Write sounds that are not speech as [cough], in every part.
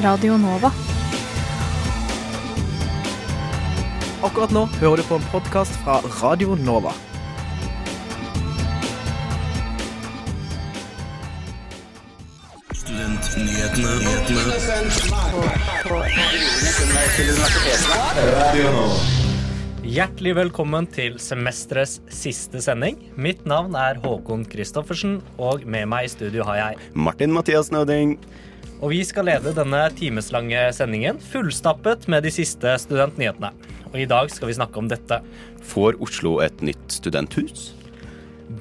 Radio Nova. Akkurat nå hører du på en podkast fra Radio Nova. Hjertelig velkommen til semesterets siste sending. Mitt navn er Håkon Christoffersen, og med meg i studio har jeg Martin Mathias Nøding. Og vi skal lede denne timeslange sendingen fullstappet med de siste studentnyhetene. Og i dag skal vi snakke om dette. Får Oslo et nytt studenthus?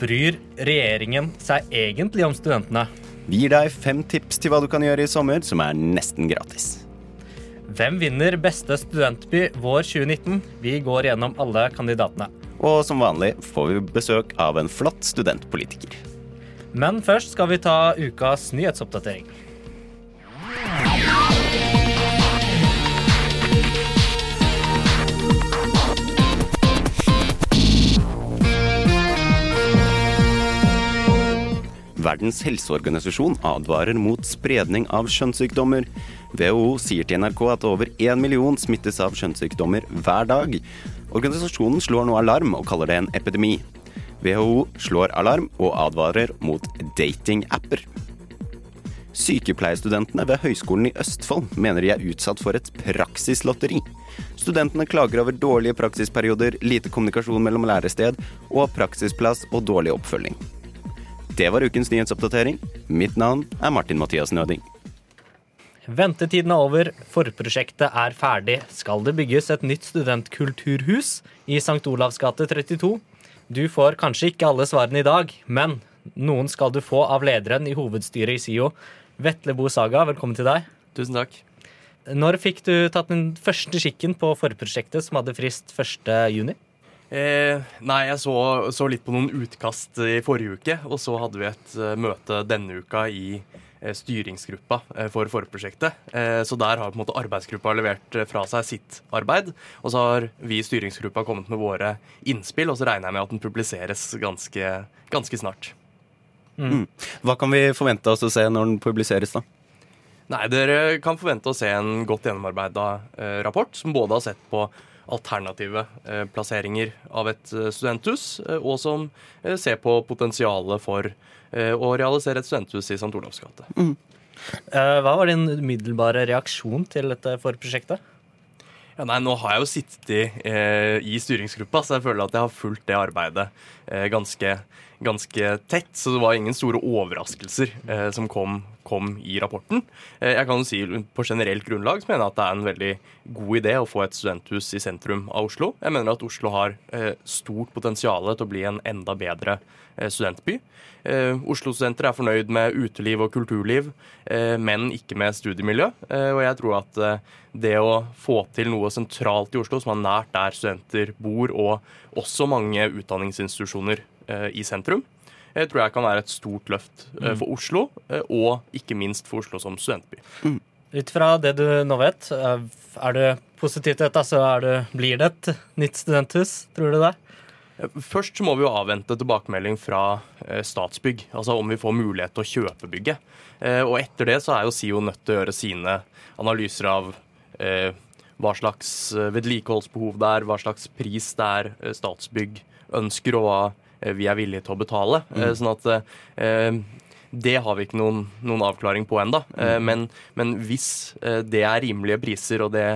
Bryr regjeringen seg egentlig om studentene? Vi gir deg fem tips til hva du kan gjøre i sommer som er nesten gratis. Hvem vinner beste studentby vår 2019? Vi går gjennom alle kandidatene. Og som vanlig får vi besøk av en flott studentpolitiker. Men først skal vi ta ukas nyhetsoppdatering. Verdens helseorganisasjon advarer mot spredning av kjønnssykdommer. WHO sier til NRK at over én million smittes av kjønnssykdommer hver dag. Organisasjonen slår nå alarm og kaller det en epidemi. WHO slår alarm og advarer mot datingapper. Sykepleierstudentene ved Høgskolen i Østfold mener de er utsatt for et praksislotteri. Studentene klager over dårlige praksisperioder, lite kommunikasjon mellom lærested og praksisplass og dårlig oppfølging. Det var ukens nyhetsoppdatering. Mitt navn er Martin Mathias Nøding. Ventetiden er over, forprosjektet er ferdig. Skal det bygges et nytt studentkulturhus i St. Olavs gate 32? Du får kanskje ikke alle svarene i dag, men noen skal du få av lederen i hovedstyret i SIO. Vetle Bo Saga, velkommen til deg. Tusen takk. Når fikk du tatt den første skikken på forprosjektet som hadde frist 1.6? Eh, nei, jeg så, så, litt på noen utkast i forrige uke, og så hadde vi et uh, møte denne uka i uh, styringsgruppa uh, for forprosjektet. så der har på en måte arbeidsgruppa levert fra seg sitt arbeid. Og så har vi i styringsgruppa kommet med våre innspill, og så regner jeg med at den publiseres ganske, ganske snart. Mm. Hva kan vi forvente oss å se når den publiseres, da? Nei, Dere kan forvente å se en godt gjennomarbeida rapport som både har sett på alternative eh, plasseringer av et eh, studenthus, eh, og som ser på potensialet for å realisere et studenthus i St. Olavs gate. Mm. Hva var din umiddelbare reaksjon til dette forprosjektet? Ja, nei, Nå har jeg jo sittet eh, i styringsgruppa, så jeg føler at jeg har fulgt det arbeidet eh, ganske, ganske, tett. Så det var ingen store overraskelser eh, som kom, kom, i rapporten. jeg kan jo si På generelt grunnlag så mener jeg at det er en veldig god idé å få et studenthus i sentrum av Oslo. Jeg mener at Oslo har stort potensial til å bli en enda bedre studentby. Eh, Oslo-studenter er fornøyd med uteliv og kulturliv, eh, men ikke med studiemiljø. Eh, og jeg tror at det å få til noe sentralt i Oslo, som er nært der studenter bor, og også mange utdanningsinstitusjoner i sentrum, jeg tror jeg kan være et stort løft for Oslo, og ikke minst for Oslo som studentby. Mm. Ut fra det du nå vet, er du positiv til dette, så det, blir det et nytt studenthus, tror du det? Først må vi jo avvente tilbakemelding fra eh, Statsbygg, altså om vi får mulighet til å kjøpe bygget. Eh, og etter det så er jo SIO nødt til å gjøre sine analyser av eh, hva slags vedlikeholdsbehov det er, hva slags pris det er Statsbygg ønsker, og hva vi er villige til å betale. Mm. Sånn at det har vi ikke noen, noen avklaring på ennå. Mm. Men, men, hvis det er rimelige priser og det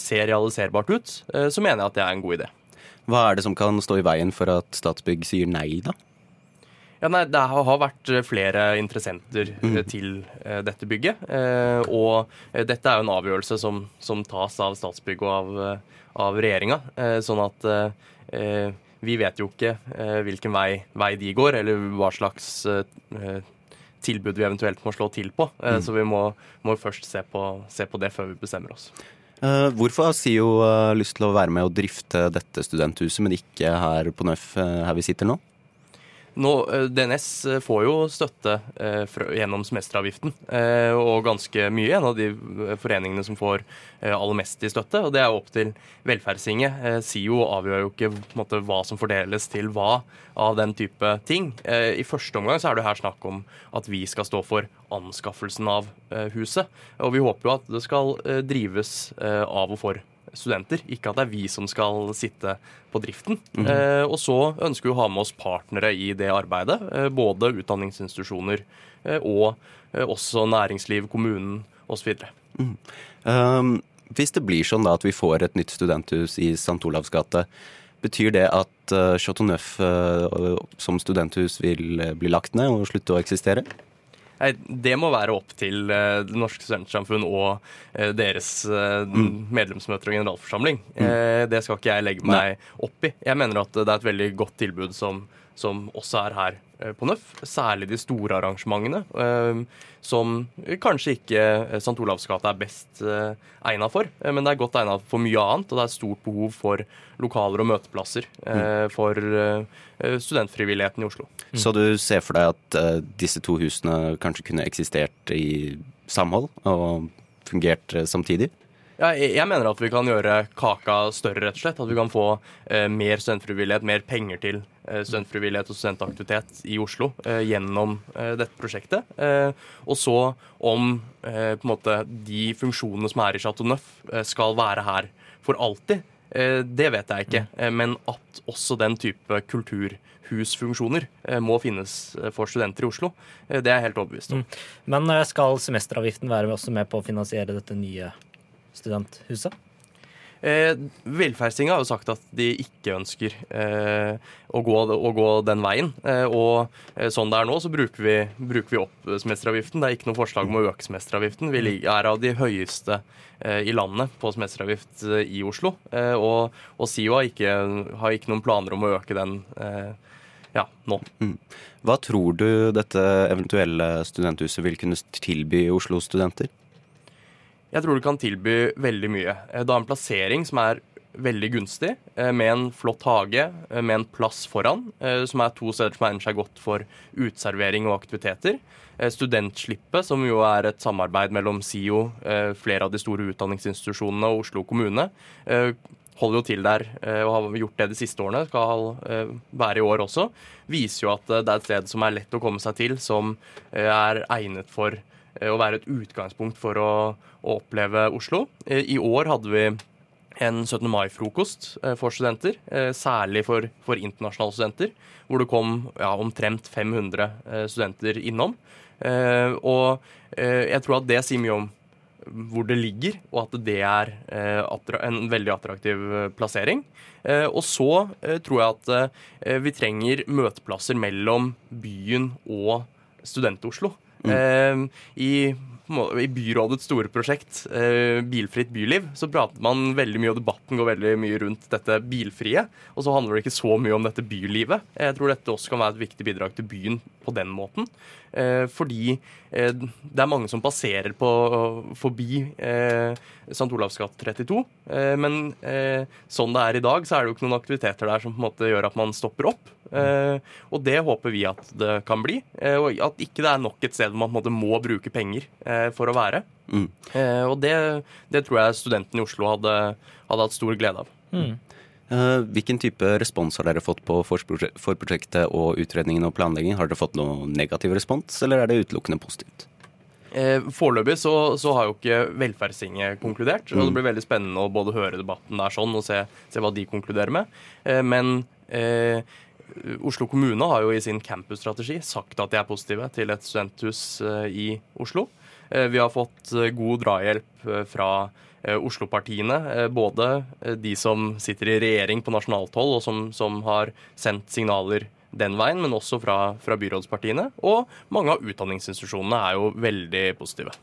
ser realiserbart ut, så mener jeg at det er en god idé. Hva er det som kan stå i veien for at Statsbygg sier nei, da? Ja, nei, Det har vært eh, flere interessenter mm. til dette bygget. Og dette er jo en avgjørelse som, som tas av Statsbygg og av, av regjeringa. sånn at vi vet jo ikke hvilken vei, vei, de går, eller hva slags tilbud vi eventuelt må slå til på. Mm. Så vi må, må først se på, se på det før vi bestemmer oss. Hvorfor har SIO lyst til å være med og drifte dette studenthuset, men ikke her på NØF, her vi sitter nå? Nå, eh, DNS eh, får jo støtte eh, gjennom semesteravgiften, og ganske mye. En av de foreningene som får eh, aller mest i støtte, og det er opp til velferdstinget. SIO avgjør jo ikke måte, hva som fordeles til hva av den type ting. I første omgang så er det her snakk om at vi skal stå for anskaffelsen av huset, og vi håper jo at det skal drives av og for studenter, ikke at det er vi som skal sitte på driften. eh, og så ønsker vi å ha med oss partnere i det arbeidet, eh, både utdanningsinstitusjoner eh, og eh, også næringsliv, kommunen osv. Um, hvis det blir sånn da at vi får et nytt studenthus i St. Olavs gate, betyr det at uh, Chateau Neuf uh, som studenthus vil bli lagt ned og slutte å eksistere? Nei, Det må være opp til eh, Det norske studentsamfunn og eh, deres eh, medlemsmøter og generalforsamling. Eh, det skal ikke jeg legge meg opp i. Jeg mener at det er et veldig godt tilbud som, som også er her eh, på Nøff. Særlig de store arrangementene, eh, som kanskje ikke eh, St. Olavs gate er best egnet for. Men det er godt egna for mye annet, og det er stort behov for lokaler og møteplasser eh, for studentfrivilligheten i Oslo. Så du ser for deg at disse to husene kanskje kunne eksistert i samhold og fungert samtidig? Ja, jeg mener at vi kan gjøre kaka større, rett og slett. At vi kan få eh, mer studentfrivillighet, mer penger til eh, studentfrivillighet og studentaktivitet i Oslo eh, gjennom eh, dette prosjektet. Eh, og så om eh, på en måte de funksjonene som er i Chateau Neuf, skal være her for alltid. Det vet jeg ikke. Eh, men at også den type kulturhusfunksjoner må finnes for studenter i Oslo, det er jeg helt overbevist om. Men eh, skal semesteravgiften være også med på å finansiere dette nye studenthuset? Eh, Velferdstinget har jo sagt at de ikke ønsker eh, å, gå, å gå den veien. Eh, og eh, sånn det er nå, så bruker vi, bruker vi opp semesteravgiften. Det er ikke noe forslag om å øke semesteravgiften. Vi er av de høyeste eh, i landet på semesteravgift eh, i Oslo. Eh, og, og SIO har ikke, har ikke noen planer om å øke den eh, ja, nå. Hva tror du dette eventuelle studenthuset vil kunne tilby Oslos studenter? Jeg tror det kan tilby veldig mye. Eh, Det har en plassering som er veldig gunstig, eh, med en flott hage, eh, med en plass foran, som er to steder som egner seg godt for uteservering og aktiviteter. Studentslippet, som jo er et samarbeid mellom SIO, flere av de store utdanningsinstitusjonene og Oslo kommune, holder jo til der og har gjort det de siste årene, skal være i år også, viser jo at det er et sted som er lett å komme seg til, som er egnet for å være et utgangspunkt for å, å oppleve Oslo. Eh, I år hadde vi en 17. mai-frokost eh, for studenter, eh, særlig for, for internasjonale studenter, hvor det kom ja, omtrent 500 eh, studenter innom. Eh, Og eh, jeg tror at det sier mye om hvor det ligger, og at det er eh, en veldig attraktiv eh, plassering. Eh, og så eh, tror jeg at eh, vi trenger møteplasser mellom byen og Student-Oslo. Eh, i, I byrådets store prosjekt, eh, Bilfritt byliv, så prater man veldig mye, og debatten går veldig mye rundt dette bilfrie. Og så handler det ikke så mye om dette bylivet. Jeg tror dette også kan være et viktig bidrag til byen på den måten. Eh, fordi eh, det er mange som passerer på, forbi eh, St. Olavs gate 32. Eh, men eh, sånn det er i dag, så er det jo ikke noen aktiviteter der som på en måte gjør at man stopper opp. Eh, og det håper vi at det kan bli. Eh, og at ikke det er nok et sted hvor man på en måte må bruke penger eh, for å være. Mm. Eh, og det, det tror jeg studentene i Oslo hadde, hadde hatt stor glede av. Eh, hvilken type respons har dere fått på forprosjektet og utredningen og planlegging? Har dere fått noe negativ respons, eller er det utelukkende positivt? Eh, Foreløpig så, så har jo ikke Velferdstinget konkludert. og Det blir veldig spennende å både høre debatten der sånn og se, se hva de konkluderer med. Eh, men eh, Oslo kommune har jo i sin campusstrategi sagt at de er positive til et studenthus eh, i Oslo. Eh, vi har fått eh, god drahjelp eh, fra eh, Oslo-partiene. eh, Både eh, de som sitter i regjering på nasjonalt hold, og som, som har sendt signaler den veien, men også fra, fra byrådspartiene. Og mange av utdanningsinstitusjonene er jo veldig positive.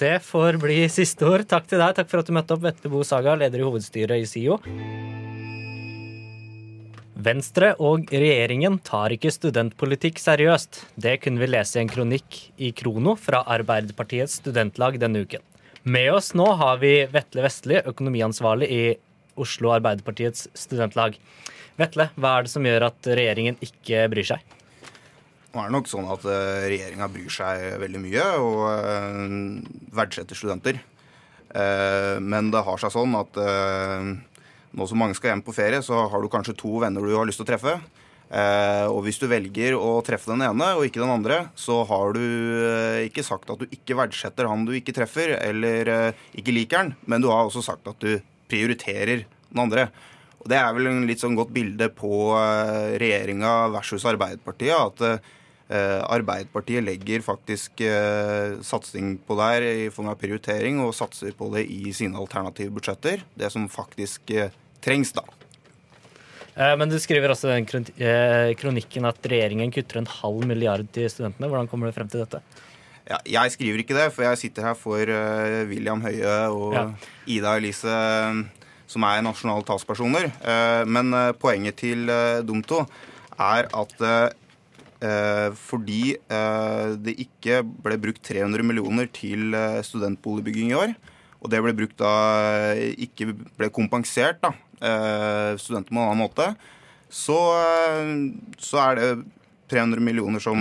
Det får bli siste ord. Takk til deg. Takk for at du møtte opp, Vetle Bo Saga, leder i hovedstyret i SIO. Venstre og regjeringen tar ikke studentpolitikk seriøst. Det kunne vi lese i en kronikk i Krono fra Arbeiderpartiets studentlag denne uken. Med oss nå har vi Vetle Vestli, økonomiansvarlig i Oslo Arbeiderpartiets studentlag. Vetle, hva er det som gjør at regjeringen ikke bryr seg? Nå er det nok sånn at uh, regjeringa bryr seg veldig mye og uh, verdsetter studenter. Uh, men det har seg sånn at nå som mange skal hjem på ferie, så har du kanskje to venner du har lyst til å treffe. Og hvis du velger å treffe den ene og ikke den andre, så har du ikke sagt at du ikke verdsetter han du ikke treffer, eller ikke liker han, men du har også sagt at du prioriterer den andre. Og Det er vel en litt sånn godt bilde på regjeringa versus Arbeiderpartiet. at Eh, Arbeiderpartiet legger faktisk eh, satsing på der i form av prioritering, og satser på det i sine alternative budsjetter. Det som faktisk eh, trengs, da. Men du skriver også i den kronikken at regjeringen kutter en halv milliard til studentene. Hvordan kommer du frem til dette? Ja, jeg skriver ikke det, for jeg sitter her for William Høie og ja. Ida Elise, som er nasjonale talspersoner. Men poenget til Dumto er at Eh, fordi eh, det ikke ble brukt 300 millioner til eh, studentboligbygging i år. Og det ble brukt da ikke ble kompensert, da, studenter på en annen måte. Så, så er det 300 millioner som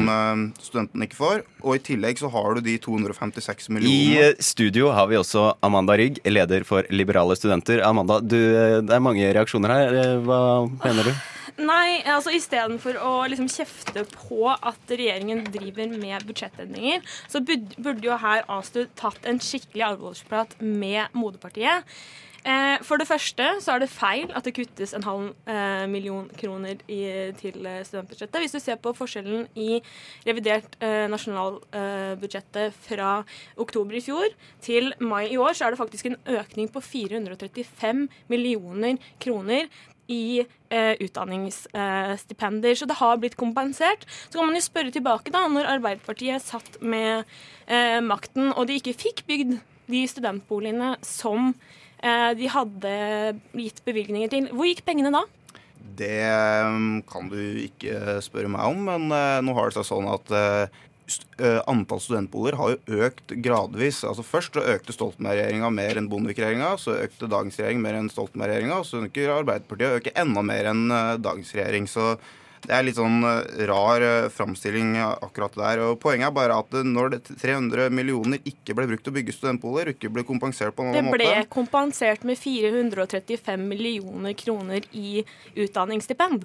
studentene ikke får. Og i tillegg så har du de 256 millionene. I studio har vi også Amanda Rygg, leder for Liberale studenter. Amanda, du, det er mange reaksjoner her. Hva mener du? Nei, altså istedenfor å liksom kjefte på at regjeringen driver med budsjettendringer, så burde jo her ASTU tatt en skikkelig alvorsprat med moderpartiet. Eh, for det første så er det feil at det kuttes en halv eh, million kroner i, til eh, studentbudsjettet. Hvis du ser på forskjellen i revidert nasjonalbudsjettet fra oktober i fjor til mai i år, så er det faktisk en økning på 435 millioner kroner i eh, utdanningsstipender. Så det har blitt kompensert. Så kan man jo spørre tilbake, da, når Arbeiderpartiet satt med eh, makten og de ikke fikk bygd de studentboligene som eh, de hadde gitt bevilgninger til. Hvor gikk pengene da? Det mm, kan du ikke spørre meg om, men uh, nå har det seg sånn at Eh, antall studentboliger har jo økt gradvis. Altså Først så økte Stoltenberg-regjeringa mer enn Bondevik-regjeringa. Så økte dagens regjering mer enn Stoltenberg-regjeringa. Og så ønsker Arbeiderpartiet å øke enda mer enn eh, dagens regjering. Så det er litt sånn eh, rar framstilling akkurat der. Og Poenget er bare at når 300 millioner ikke ble brukt til å bygge studentboliger, ikke ble kompensert på noen måte Det ble måte. kompensert med 435 millioner kroner i utdanningsstipend.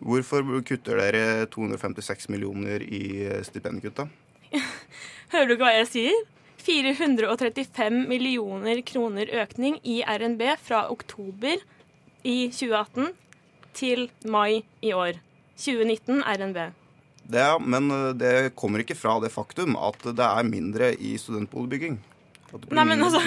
Hvorfor kutter dere 256 millioner i stipendkutta? [laughs] Hører du ikke hva jeg sier? 435 millioner kroner økning i RNB fra oktober i 2018 til mai i år. 2019 RNB. Det, men eh, det kommer ikke fra det faktum at det er mindre i studentboligbygging. Nei, men altså,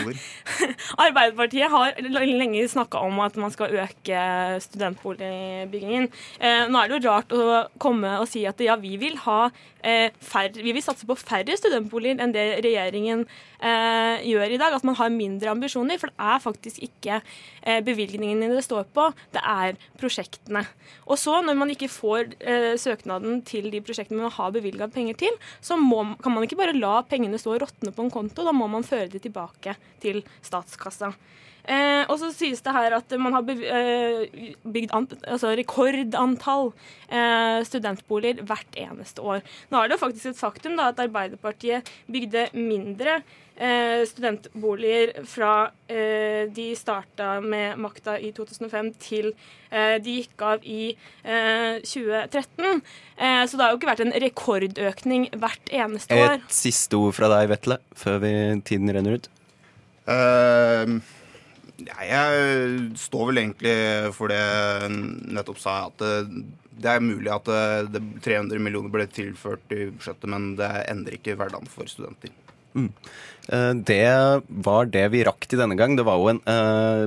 [laughs] Arbeiderpartiet har lenge snakka om at man skal øke studentboligbyggingen. Eh, nå er det jo rart å komme og si at ja, vi vil, ha, eh, færre, vi vil satse på færre studentboliger enn det regjeringen eh, gjør i dag. At man har mindre ambisjoner. For det er faktisk ikke eh, bevilgningene det står på, det er prosjektene. Og så, når man ikke får eh, søknaden til de prosjektene man har bevilga penger til, så må, kan man ikke bare la pengene stå og råtne på en konto. Da må man føre det tilbake til statskassa. Eh, og så sies det her at man har eh, bygd altså rekordantall eh, studentboliger hvert eneste år. Nå er det jo faktisk et faktum da, at Arbeiderpartiet bygde mindre eh, studentboliger fra eh, de starta med makta i 2005 til eh, de gikk av i 2013. så det har jo ikke vært en rekordøkning hvert eneste år. Et siste ord fra deg, Vetle, før vi, tiden renner ut. Uh, ja, jeg står vel egentlig for det nettopp sa, at det, det er mulig at det, 300 millioner ble tilført i budsjettet, men det endrer ikke hverdagen for studenter. Mm. Eh, det var det vi rakk til denne gang. Det var jo en,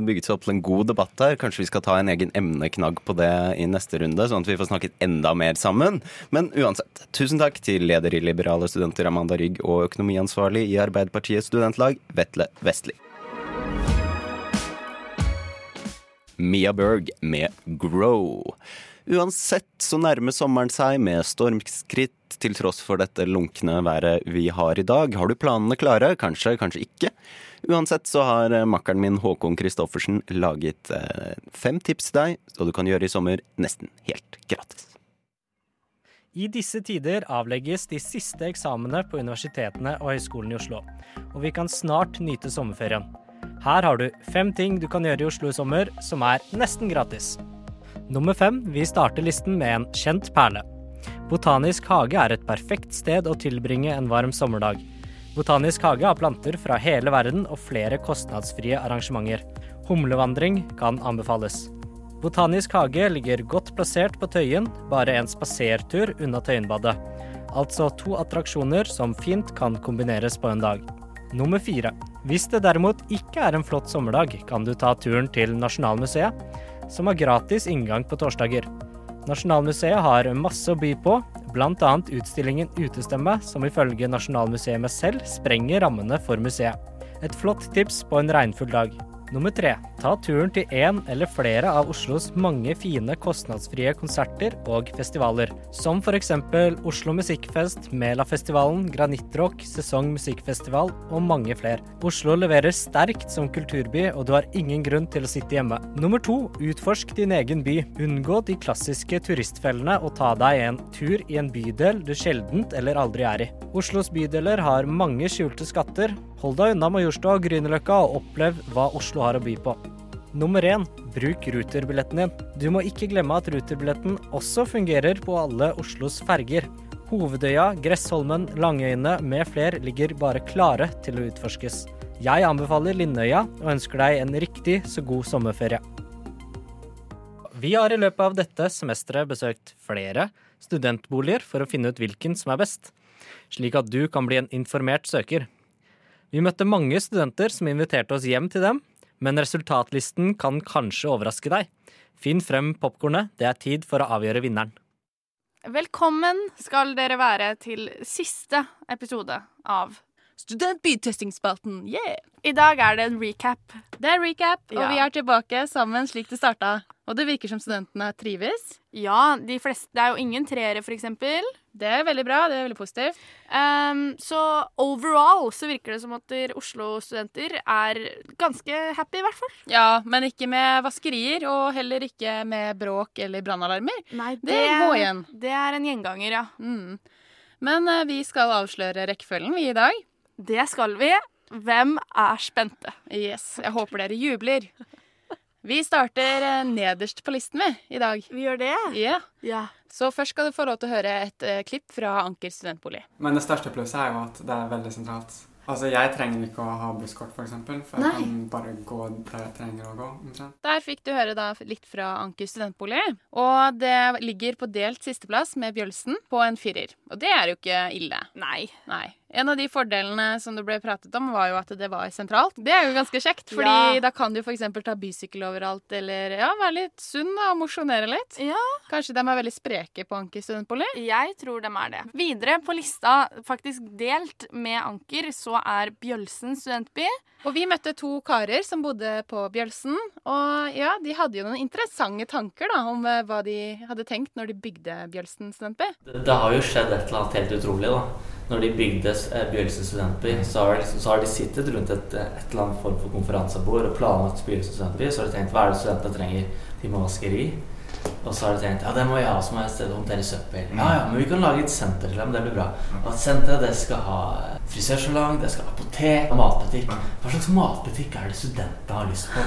bygget seg opp til en god debatt her. Kanskje vi skal ta en egen emneknagg på det i neste runde, sånn at vi får snakket enda mer sammen. Men uansett, tusen takk til leder i Liberale studenter Amanda Rygg og økonomiansvarlig i Arbeiderpartiets studentlag, Vetle Vestli. Mia Berg med 'Grow'. Uansett så nærmer sommeren seg med stormskritt til tross for dette lunkne været vi har i dag. Har du planene klare? Kanskje, kanskje ikke. Uansett så har makkeren min Håkon Christoffersen laget eh, fem tips til deg, så du kan gjøre i sommer nesten helt gratis. I disse tider avlegges de siste eksamene på universitetene og høyskolen i Oslo, og vi kan snart nyte sommerferien. Her har du fem ting du kan gjøre i Oslo i sommer som er nesten gratis. Nummer fem, vi starter listen med en kjent perle. Botanisk hage er et perfekt sted å tilbringe en varm sommerdag. Botanisk hage har planter fra hele verden og flere kostnadsfrie arrangementer. Humlevandring kan anbefales. Botanisk hage ligger godt plassert på Tøyen, bare en spasertur unna Tøyenbadet. Altså to attraksjoner som fint kan kombineres på en dag. Nummer fire. Hvis det derimot ikke er en flott sommerdag, kan du ta turen til Nasjonalmuseet, som har gratis inngang på torsdager. Nasjonalmuseet har masse å by på, bl.a. utstillingen Utestemme, som ifølge Nasjonalmuseet selv sprenger rammene for museet. Et flott tips på en regnfull dag. Nummer tre. Ta turen til en eller flere av Oslos mange fine kostnadsfrie konserter og festivaler, som f.eks. Oslo Musikkfest, Melafestivalen, Granittrock, Sesong Musikkfestival og mange flere. Oslo leverer sterkt som kulturby, og du har ingen grunn til å sitte hjemme. Nummer to. Utforsk din egen by. Unngå de klassiske turistfellene og ta deg en tur i en bydel du sjeldent eller aldri er i. Oslos bydeler har mange skjulte skatter. Hold deg unna Majorstua og Grünerløkka og opplev hva Oslo har å by på. Nummer én bruk Ruter-billetten din. Du må ikke glemme at Ruter-billetten også fungerer på alle Oslos ferger. Hovedøya, Gressholmen, Langøyene med fler ligger bare klare til å utforskes. Jeg anbefaler Lindøya og ønsker deg en riktig så god sommerferie. Vi har i løpet av dette semesteret besøkt flere studentboliger for å finne ut hvilken som er best, slik at du kan bli en informert søker. Vi møtte mange studenter som inviterte oss hjem til dem, men resultatlisten kan kanskje overraske deg. Finn frem popkornet, det er tid for å avgjøre vinneren. Velkommen skal dere være til siste episode av Studentbytestingsspalten. Yeah! I dag er det en recap. Det er recap, og Ja. vi er tilbake sammen slik det starta. Og det virker som studentene trives. Ja, de fleste Det er jo ingen treere, for eksempel. Det er veldig bra, det er veldig positivt. Um, så overall så virker det som at Oslo-studenter er ganske happy, i hvert fall. Ja, men ikke med vaskerier, og heller ikke med bråk eller brannalarmer. Nei, Det går igjen. Det er en gjenganger, ja. Mm. Men uh, vi skal avsløre rekkefølgen, vi, i dag. Det skal vi. Hvem er spente? Yes, Jeg håper dere jubler. Vi starter eh, nederst på listen, vi, i dag. Vi gjør det? Ja. Ja. Så først skal du få lov til å høre et uh, klipp fra Anker studentbolig. Men det største plusset er jo at det er veldig sentralt. Altså, Jeg trenger ikke å ha busskort, for, eksempel, for jeg Nei. kan bare gå der jeg trenger å gå. omtrent. Der fikk du høre da litt fra Anker studentbolig. Og det ligger på delt sisteplass med Bjølsen på en firer. Og det er jo ikke ille. Nei. Nei. En av de fordelene som det ble pratet om, var jo at det var sentralt. Det er jo ganske kjekt, fordi Ja. da kan du f.eks. ta bysykkel overalt, eller ja, være litt sunn da, og mosjonere litt. Ja. Kanskje de er veldig spreke på Anker studentbolig? Jeg tror de er det. Videre på lista, faktisk delt med Anker, så er Bjølsen studentby. Og vi møtte to karer som bodde på Bjølsen. Og ja, de hadde jo noen interessante tanker da, om eh, hva de hadde tenkt når de bygde Bjølsen studentby. Det, det har jo skjedd et eller annet helt utrolig. da. Når de bygde eh, Bjølsen studentby, så har, de, så har de sittet rundt et, eh, et eller annet form for konferansebord og planlagt Bjølsen studentby. Så har de tenkt hva er det studentene trenger? De må vaskeri. Og så har de tenkt ja, det må vi ha, jeg et sted å håndtere søppel. Ja, ja, men vi kan lage et senter til dem, det blir bra. Og et senter det skal ha frisørsalong, det skal ha apotek, matbutikk. Hva slags matbutikk er det studentene har lyst på?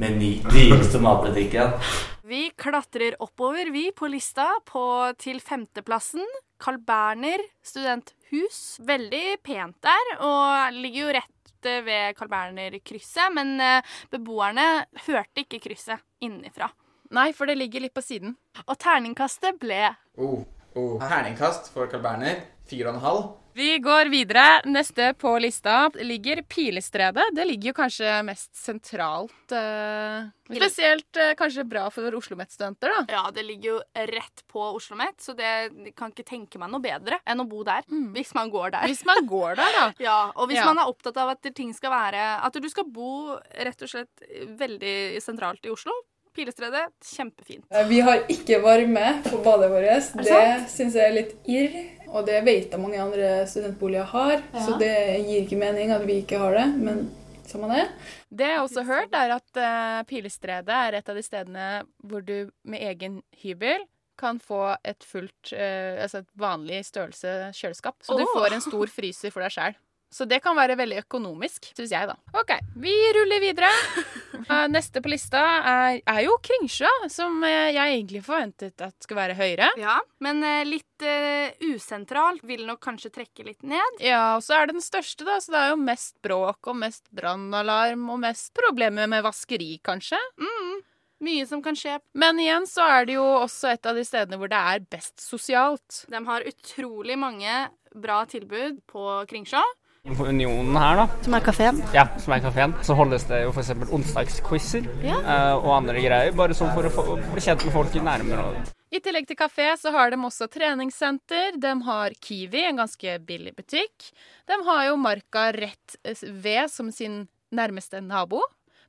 Meny. Dyreste matbutikken. Vi klatrer oppover, vi, på lista, på, til femteplassen. Carl Berner studenthus. Veldig pent der, og ligger jo rett eh, ved Carl Berner-krysset. Men eh, beboerne hørte ikke krysset innenfra. Nei, for det ligger litt på siden. Og terningkastet ble Oh, oh. Terningkast for Carl Berner. Fire og en halv. Vi går videre. Neste på lista ligger Pilestredet. Det ligger jo kanskje mest sentralt. Uh, spesielt uh, kanskje bra for Oslo-Met-studenter, da. Ja, det ligger jo rett på Oslo Met, så det jeg kan ikke tenke meg noe bedre enn å bo der. Hvis man går der. Hvis man går der, da. [laughs] Ja, og hvis Ja. man er opptatt av at ting skal være At du skal bo rett og slett veldig sentralt i Oslo. Pilestredet, kjempefint. Eh, Vi har ikke varme på badet vårt. det Det syns jeg er litt irr. Og det vet jeg mange andre studentboliger har, Ja. så det gir ikke mening at vi ikke har det. Men samme det. Det jeg også har hørt, er at uh, Pilestredet er et av de stedene hvor du med egen hybel kan få et fullt, uh, altså et vanlig størrelse kjøleskap. Så du får en stor fryser for deg sjæl. Så det kan være veldig økonomisk, syns jeg, da. OK, vi ruller videre. [laughs] Eh, Neste på lista er, er jo Kringsjø, som eh, jeg egentlig forventet at skulle være høyere. Ja, men eh, litt uh, usentralt. Vil nok kanskje trekke litt ned. Ja, og så er det den største, da, så det er jo mest bråk og mest brannalarm og mest problemer med vaskeri, kanskje. Mm, mye som kan skje. Men igjen så er det jo også et av de stedene hvor det er best sosialt. De har utrolig mange bra tilbud på Kringsjå. Unionen her, da. Som er kafeen? Ja, som er kafeen. Så holdes det jo f.eks. onsdagsquizer Ja. eh, og andre greier. Bare sånn for å få, bli kjent med folk i nærmere. I tillegg til kafé så har de også treningssenter. De har Kiwi, en ganske billig butikk. De har jo Marka rett ved som sin nærmeste nabo,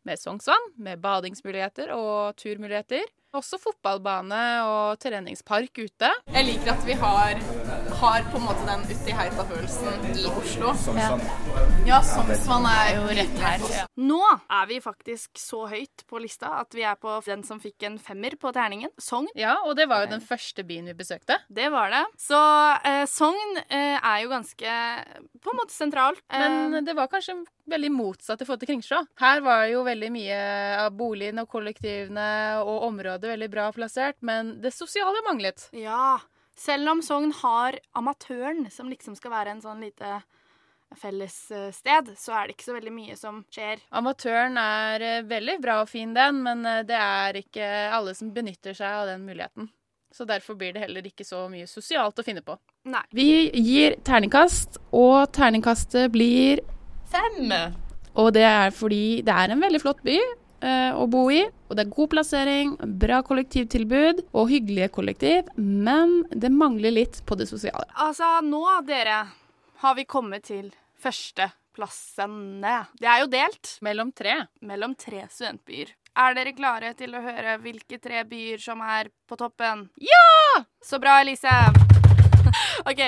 med Sognsvann, med badingsmuligheter og turmuligheter. Også fotballbane og treningspark ute. Jeg liker at vi har, har på en måte den uti heita-følelsen i Oslo. Sognsvann. Ja, Sognsvann er jo rett her. Nå er vi faktisk så høyt på lista at vi er på den som fikk en femmer på terningen. Sogn. Ja, og det var jo den første byen vi besøkte. Det var det. Så eh, Sogn eh, er jo ganske på en måte sentralt. Eh, Men det var kanskje veldig motsatt i forhold til Kringsjå. Her var jo veldig mye av boligene og kollektivene og området veldig bra plassert, men det sosiale manglet. Ja. Selv om Sogn har Amatøren, som liksom skal være en sånn lite fellessted, så er det ikke så veldig mye som skjer. Amatøren er eh, veldig bra og fin, den, men eh, det er ikke alle som benytter seg av den muligheten. Så derfor blir det heller ikke så mye sosialt å finne på. Nei. Vi gir terningkast, og terningkastet blir Fem! Og det er fordi det er en veldig flott by eh, å bo i. Og det er god plassering, bra kollektivtilbud og hyggelige kollektiv. Men det mangler litt på det sosiale. Altså, nå, dere, har vi kommet til førsteplassene. Det er jo delt. Mellom tre. Mellom tre studentbyer. Er dere klare til å høre hvilke tre byer som er på toppen? Ja! Så bra, Elise. [laughs] OK.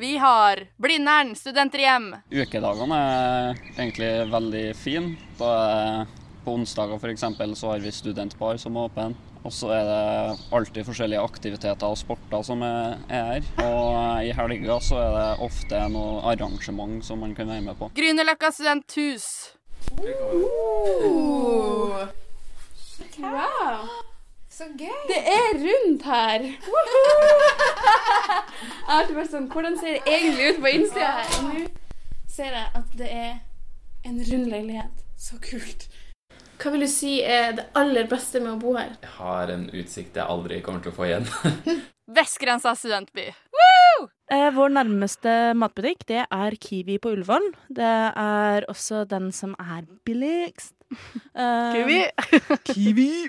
Vi har Blindern studenterhjem. Ukedagene er egentlig veldig fine. Er på onsdager for eksempel, så har vi studentbar som er åpen. Og så er det alltid forskjellige aktiviteter og sporter som er er her. Og i helga så er det ofte noe arrangement som man kan være med på. Grünerløkka studenthus. Wow. Så gøy. Det er rundt her. [laughs] jeg har alltid vært sånn Hvordan ser det egentlig ut på innsida her? Nå ser jeg at det er en rund leilighet. Så kult. Hva vil du si er det aller beste med å bo her? Jeg har en utsikt jeg aldri kommer til å få igjen. [laughs] Vestgrensa studentby. Eh, vår nærmeste matbutikk det er Kiwi på Ullevål. Det er også den som er billigst. [laughs] Eh, Kiwi. [laughs] Kiwi.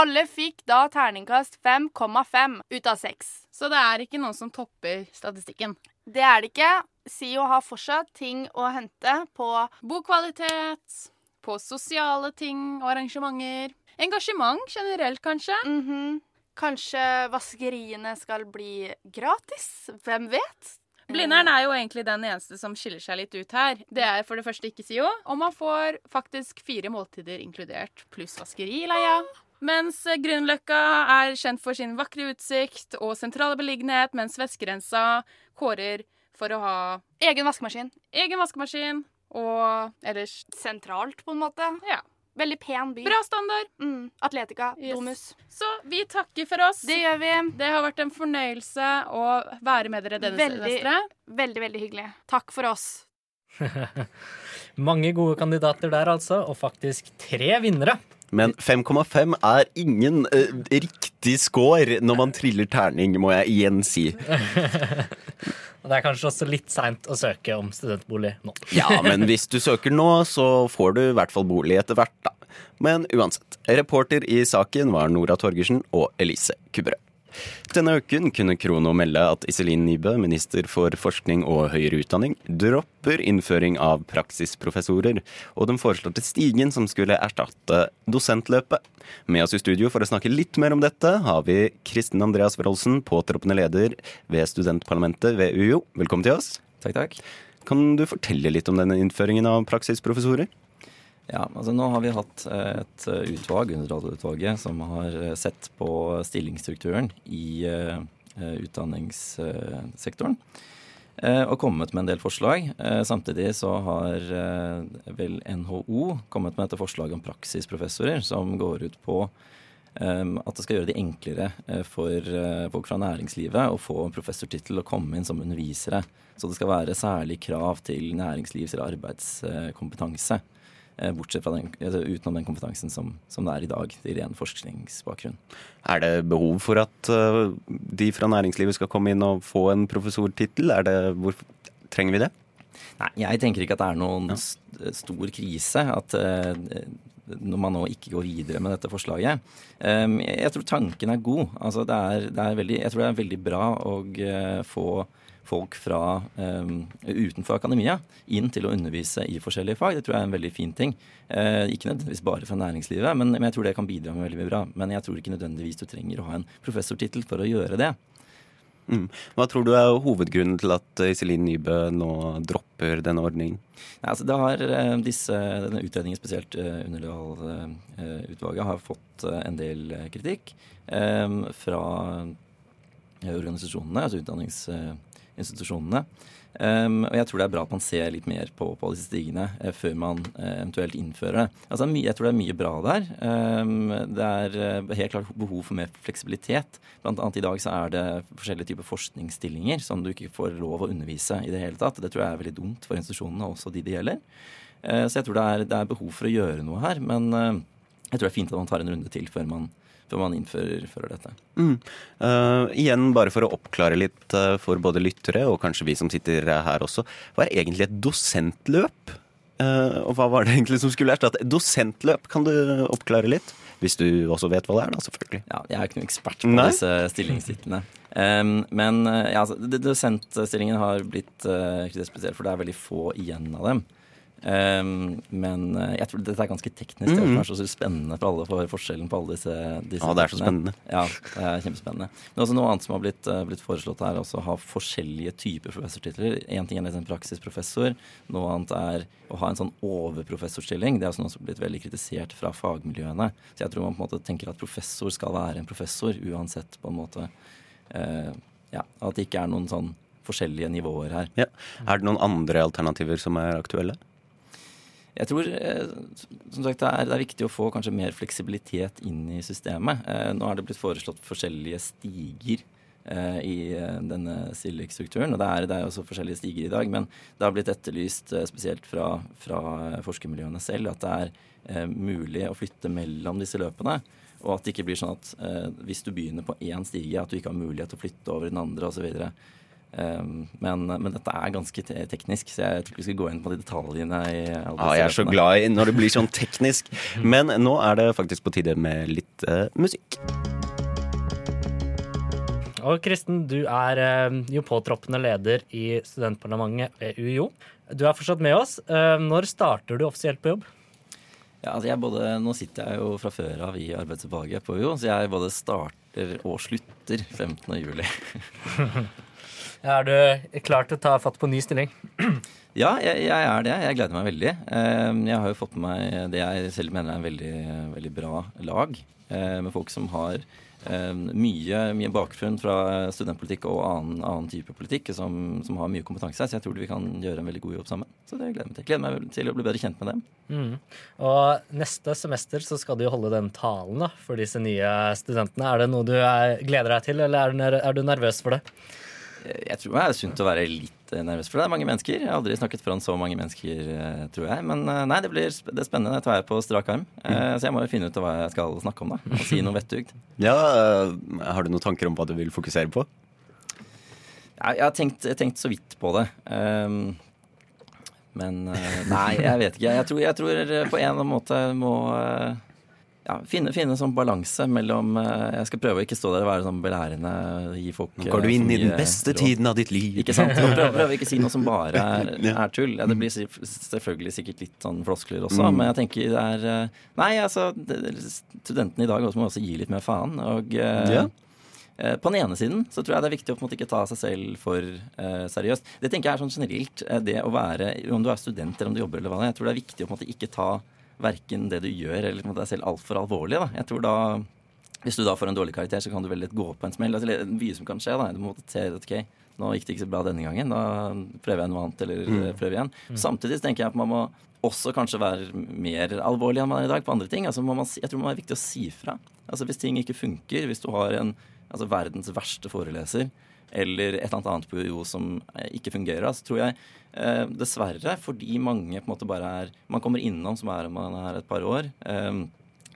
Alle fikk da terningkast 5,5 ut av 6. Så det er ikke noen som topper statistikken. Det er det ikke. SIO har fortsatt ting å hente på Bokvalitet, på sosiale ting og arrangementer. Engasjement generelt, kanskje. Mhm. Kanskje vaskeriene skal bli gratis? Hvem vet? Blindern er jo egentlig den eneste som skiller seg litt ut her. Det er for det første ikke SIO, og man får faktisk fire måltider inkludert, pluss vaskeri i leia. Mens Grünerløkka er kjent for sin vakre utsikt og sentrale beliggenhet, mens Vestgrensa kårer for å ha Egen vaskemaskin. egen vaskemaskin og ellers Sentralt, på en måte. Ja. Veldig pen by. Bra standard. Mm. Atletica. Yes. Domus. Så vi takker for oss. Det gjør vi. Det har vært en fornøyelse å være med dere denne Veldig, semesteret. veldig, veldig hyggelig. Takk for oss. [laughs] Mange gode kandidater der, altså, og faktisk tre vinnere. Men 5,5 er ingen uh, riktig score når man triller terning, må jeg igjen si. [laughs] Og det er kanskje også litt seint å søke om studentbolig nå. Ja, men [laughs] hvis du søker nå, så får du i hvert fall bolig etter hvert, da. Men uansett, reporter i saken var Nora Torgersen og Elise Kubberød. Denne uken kunne Krono melde at Iselin Nybø, minister for forskning og høyere utdanning, dropper innføring av praksisprofessorer, og den foreslåtte stigen som skulle erstatte dosentløpet. Med oss i studio for å snakke litt mer om dette har vi Kristin Andreas Wroldsen, påtroppende leder ved studentparlamentet ved UiO. Velkommen til oss. Takk, takk. Kan du fortelle litt om denne innføringen av praksisprofessorer? Ja, altså Nå har vi hatt eh, et eh, utvalg, Underdal-utvalget, som har eh, sett på stillingsstrukturen i utdanningssektoren. Og kommet med en del forslag. Samtidig så har vel NHO kommet med dette forslaget om praksisprofessorer, som går ut på at det skal gjøre det enklere for folk fra næringslivet å få professortittel og komme inn som undervisere. Så det skal være særlig krav til næringslivs- eller arbeidskompetanse. Eh, Bortsett fra den, altså utenom den kompetansen som, som det er i dag, i ren forskningsbakgrunn. Er det behov for at øh, de fra næringslivet skal komme inn og få en professortittel? Er trenger vi det? Nei, jeg tenker ikke at det er noen st- stor krise at eh, når man nå ikke går videre med dette forslaget. Um, jeg, tror tanken er god. Altså, det er, det er veldig, jeg tror det er veldig bra å eh, få folk fra um, utenfor akademia inn til å undervise i forskjellige fag. Det tror jeg er en veldig fin ting. Eh, ikke nødvendigvis bare fra næringslivet, men, men jeg tror det kan bidra med veldig mye bra. Men jeg tror ikke nødvendigvis du trenger å ha en professortittel for å gjøre det. Mm. Hva tror du er hovedgrunnen til at Iselin Nybø nå dropper denne ordningen? Nei, altså det har eh, disse, Denne utredningen, spesielt uh, Underdal-utvalget, har fått eh, en del eh, kritikk eh, fra eh, organisasjonene, altså utdanningsinstitusjonene. Um, og jeg tror det er bra at man ser litt mer på, på disse stigene uh, før man uh, eventuelt innfører det. Altså, jeg tror det er mye bra der. Um, det er uh, helt klart behov for mer fleksibilitet. Blant annet i dag så er det forskjellige typer forskningsstillinger som du ikke får lov å undervise i det hele tatt. Det tror jeg er veldig dumt for institusjonene, også de det gjelder. Så jeg tror det er, det er behov for å gjøre noe her. Men jeg tror det er fint at man tar en runde til før man, før man innfører, dette. Mm. Uh, igjen, bare for å oppklare litt uh, for både lyttere og kanskje vi som sitter her også. Hva er egentlig et dosentløp? Uh, og hva var det egentlig som skulle erstatte? Dosentløp, kan du oppklare litt? Hvis du også vet hva det er, da, selvfølgelig. Ja, jeg er ikke noen ekspert på Nei? disse stillingstitlene. Um, men ja, altså, dosentstillingen har blitt kritisert for det er veldig få igjen av dem. Um, men uh, jeg tror dette er ganske teknisk. Er det Mhm. er så spennende for alle, for forskjellen på alle disse, disse Ja, det er så spennende. Ja, det er kjempespennende. Men også noe annet som har blitt, uh, blitt foreslått også å ha forskjellige typer professortitler. Én ting er liksom praksisprofessor, noe annet er å ha en sånn overprofessorstilling. Det er også noe som har blitt veldig kritisert fra fagmiljøene. Så jeg tror man på en måte tenker at professor skal være en professor uansett, på en måte. Uh, ja, At det ikke er noen sånn forskjellige nivåer her. Ja. Er det noen andre alternativer som er aktuelle? Jeg tror eh, som sagt, det er, viktig å få kanskje mer fleksibilitet inn i systemet. Eh, nå er det blitt foreslått forskjellige stiger eh, i denne SILIC-strukturen. Og det er, det er også forskjellige stiger i dag, men det har blitt etterlyst spesielt fra, fra forskermiljøene selv at det er mulig å flytte mellom disse løpene. Og at det ikke blir sånn at hvis du begynner på én stige, at du ikke har mulighet til å flytte over den andre osv. Um, men, men dette er ganske te teknisk, så jeg tror ikke vi skal gå inn på de detaljene. i alle Ja, jeg er så glad i når det blir sånn [laughs] teknisk. Men nå er det faktisk på tide med litt uh, musikk. Og Kristen, du er eh, jo påtroppende leder i studentparlamentet ved UiO. Du er fortsatt med oss. Eh, når starter du offisielt på jobb? Ja, altså jeg både, nå sitter jeg jo fra før av i arbeidsutvalget på UiO, så jeg både starter og slutter 15. juli. [laughs] Er du klar til å ta fatt på ny stilling? [clears throat] Ja, jeg, jeg er det. Jeg gleder meg veldig. Eh, Jeg har jo fått med meg det jeg selv mener er en veldig, veldig bra lag, eh, med folk som har eh, mye, mye bakgrunn fra studentpolitikk og annen, annen type politikk, som, som har mye kompetanse. Så jeg tror vi kan gjøre en veldig god jobb sammen. Så det gleder jeg meg til. Gleder meg til å bli bedre kjent med dem. Mm. Og neste semester så skal du holde den talen da, for disse nye studentene. Er det noe du er, gleder deg til, eller er du, er du nervøs for det? Jeg tror det er sunt å være litt eh, nervøs for det. Er mange mennesker. Jeg har aldri snakket foran så mange mennesker, eh, tror jeg. Men eh, nei, det blir sp- det spennende. Det tar jeg på strak arm. Eh, Så jeg må jo finne ut hva jeg skal snakke om, da. Og si noe vettugt. [laughs] Ja, Har du noen tanker om hva du vil fokusere på? Jeg, jeg har tenkt, jeg har tenkt så vidt på det. Um, men nei, jeg vet ikke. Jeg tror, jeg tror på en måte må ja, finne, finne en sånn balanse mellom eh, Jeg skal prøve å ikke stå der og være sånn belærende, gi folk Nå går eh, du inn i den beste råd. tiden av ditt liv. Ikke sant? Prøve, prøve ikke si noe som bare [laughs] er, er tull. Ja, det blir selvfølgelig sikkert litt sånn floskler også, Mm. men jeg tenker det er eh, Nei, altså, studentene i dag også må også gi litt mer faen. Og eh, Ja. eh, på den ene siden så tror jeg det er viktig å på en måte ikke ta seg selv for uh, seriøst. Det tenker jeg er sånn generelt. eh, det å være, Om du er student eller om du jobber, eller hva det er, jeg tror det er viktig å på en måte ikke ta verken det du gjør eller deg selv altfor alvorlig. Da. Jeg tror da hvis du da får en dårlig karakter, så kan du vel lett gå på en smell. Altså, det er mye som kan skje. da. Du må se at ok, nå gikk det ikke så bra denne gangen. Da prøver jeg noe annet, eller Mm. prøver igjen. Mm. Samtidig tenker jeg at man må også kanskje være mer alvorlig enn man er i dag på andre ting. Altså må man, jeg tror det er viktig å si fra. Altså Hvis ting ikke funker, hvis du har en altså verdens verste foreleser eller et eller annet annet på UiO som eh, ikke fungerer, så tror jeg eh, dessverre, fordi mange på en måte bare er Man kommer innom som er om man er et par år. Eh,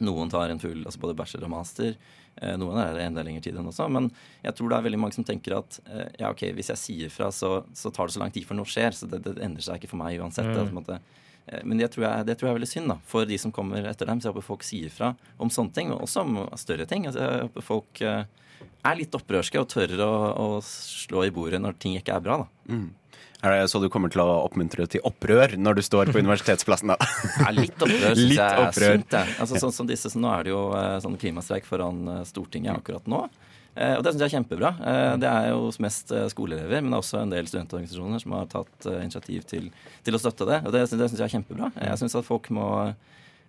noen tar en full, altså både bachelor og master. Eh, Noen er det enda lengre tid enn også. Men jeg tror det er veldig mange som tenker at eh, ja, ok, hvis jeg sier fra, så, så tar det så lang tid før noe skjer. Så det, det endrer seg ikke for meg uansett. Mm. Det måte, eh, men det tror, jeg, det tror jeg er veldig synd da, for de som kommer etter dem. Så jeg håper folk sier fra om sånne ting, men også om større ting. Altså, jeg håper folk eh, er litt opprørske og tør å, å slå i bordet når ting ikke er bra. da. Mm. Er det så du kommer til å oppmuntre til opprør når du står på [laughs] universitetsplassen? da? Ja, litt opprør syns jeg er sunt. Altså, sånn som disse, så nå er det jo eh, sånn klimastreik foran eh, Stortinget akkurat nå. Eh, og det syns jeg er kjempebra. Eh, det er jo mest skoleelever, men det er også en del studentorganisasjoner som har tatt initiativ til, til å støtte det. Og det, det syns jeg er kjempebra. Jeg syns at folk må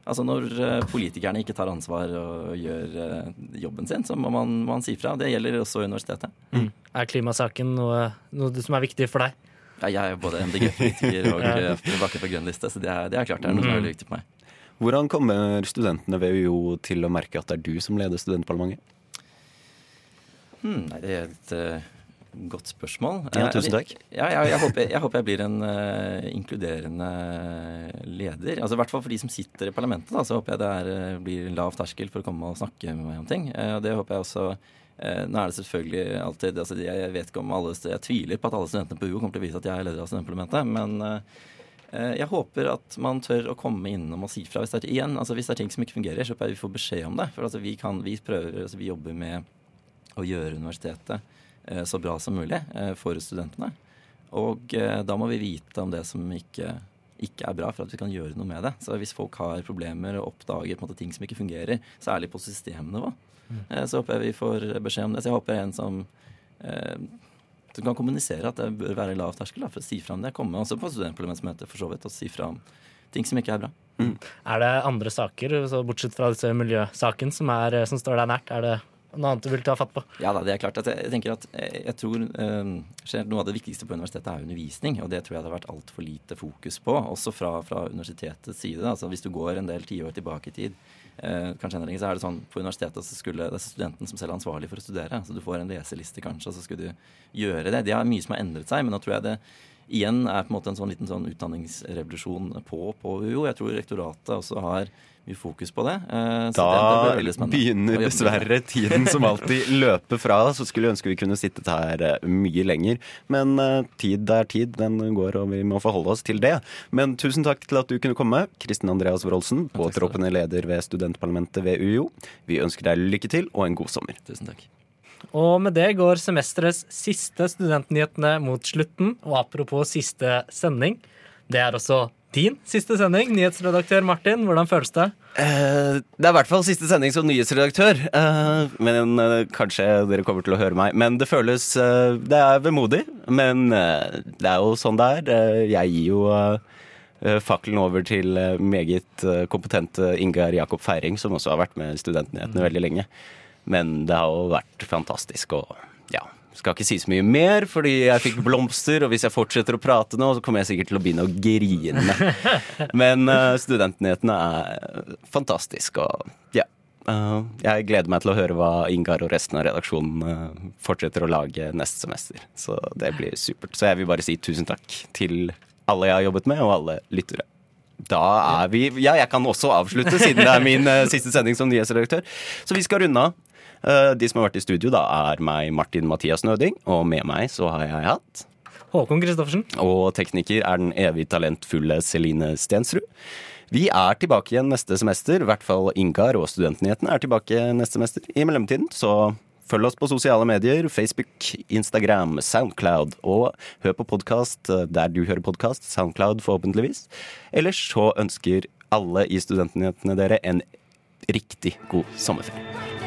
Altså Når eh, politikerne ikke tar ansvar og gjør eh, jobben sin, så må man, man si fra. Det gjelder også universitetet. Mm. Er klimasaken noe, noe som er viktig for deg? Ja, jeg er både MDG-politiker og Ja. eh, tilbake på grønn liste, så det er, det er klart det er noe som er veldig viktig for meg. Hvordan kommer studentene ved UiO til å merke at det er du som leder studentparlamentet? Hmm, nei, det er et godt spørsmål. Ja, Eh, tusen takk. Ja, jeg, jeg, håper, jeg håper jeg blir en uh, inkluderende leder. Altså I hvert fall for de som sitter i parlamentet. Da, så håper jeg det er, eh, blir lav terskel for å komme og snakke med meg om ting. Uh, det håper jeg også Nå er det selvfølgelig alltid altså, Jeg vet ikke om alle Jeg tviler på at alle studentene på UO kommer til å vise at jeg er leder av studentparlamentet, men jeg håper at man tør å komme innom og si fra hvis det er, igjen, altså hvis det er ting som ikke fungerer. Så jeg vi får beskjed om det. For altså, vi, kan, vi, prøver, altså, vi jobber med å gjøre universitetet så bra som mulig eh, for studentene. Og eh, da må vi vite om det som ikke, ikke er bra, for at vi kan gjøre noe med det. Så hvis folk har problemer og oppdager på en måte, ting som ikke fungerer, særlig på systemnivå, Mm. eh, så håper jeg vi får beskjed om det. Så jeg håper en som eh, som kan kommunisere at det bør være lav terskel da, for å si fra om det. Komme også på studentparlamentsmøte for så vidt og si fra om ting som ikke er bra. Er det andre saker, så bortsett fra disse miljøsaken, som, er, som står deg nært? Er det noe annet du vil ta fatt på? Ja da, det er klart. at Jeg, tenker at jeg, jeg tror um, Noe av det viktigste på universitetet er undervisning, og det tror jeg det har vært altfor lite fokus på, også fra, fra universitetets side. Altså Hvis du går en del tiår tilbake i tid, uh, kanskje enda lenger, så er det sånn på universitetet så skulle det er studenten som selv er ansvarlig for å studere. Så du får en leseliste kanskje, og så skulle du gjøre det. Det er mye som har endret seg, men nå tror jeg det igjen er på en måte en sånn liten sånn utdanningsrevolusjon på, på UiO. Jeg tror rektoratet også har mye fokus på det. Så da det, det [laughs] begynner dessverre tiden som alltid [laughs] løper fra. Så skulle ønske vi kunne sittet her eh, mye lenger. Men eh, tid er tid. Den går, og vi må forholde oss til det. Men tusen takk til at du kunne komme, Kristin Andreas Wroldsen, påtroppende leder ved studentparlamentet ved UiO. Vi ønsker deg lykke til og en god sommer. Tusen takk. Og med det går semesterets siste studentnyhetene mot slutten. Og apropos siste sending, det er også din siste sending. Nyhetsredaktør Martin, hvordan føles det? Eh, det er i hvert fall siste sending som nyhetsredaktør. eh, men eh, kanskje dere kommer til å høre meg. Men det føles eh, Det er vemodig. Men eh, det er jo sånn det er. Eh, jeg gir jo fakkelen over til meget kompetente Ingar Jakob Feiring, som også har vært med i Studentnyhetene veldig lenge. Men det har jo vært fantastisk. Og ja, skal ikke si så mye mer, fordi jeg fikk blomster. Og hvis jeg fortsetter å prate nå, så kommer jeg sikkert til å begynne å grine. Men uh, Studentnyhetene er fantastisk, og ja. Uh, jeg gleder meg til å høre hva Ingar og resten av redaksjonen uh, fortsetter å lage neste semester. Så det blir supert. Så jeg vil bare si tusen takk til alle jeg har jobbet med, og alle lyttere. Da er vi Ja, jeg kan også avslutte, siden det er min uh, siste sending som nyhetsredaktør. Så vi skal runde av. Eh, de som har vært i studio, da er meg, Martin Mathias Nøding, og med meg så har jeg hatt Håkon Kristoffersen. og tekniker er den evig talentfulle Celine Stensrud. Vi er tilbake igjen neste semester, i hvert fall Ingar og Studentnyhetene er tilbake neste semester. I mellomtiden så følg oss på sosiale medier, Facebook, Instagram, Soundcloud, og hør på podkast der du hører podkast, Soundcloud forhåpentligvis. Ellers så ønsker alle i Studentnyhetene dere en riktig god sommerferie.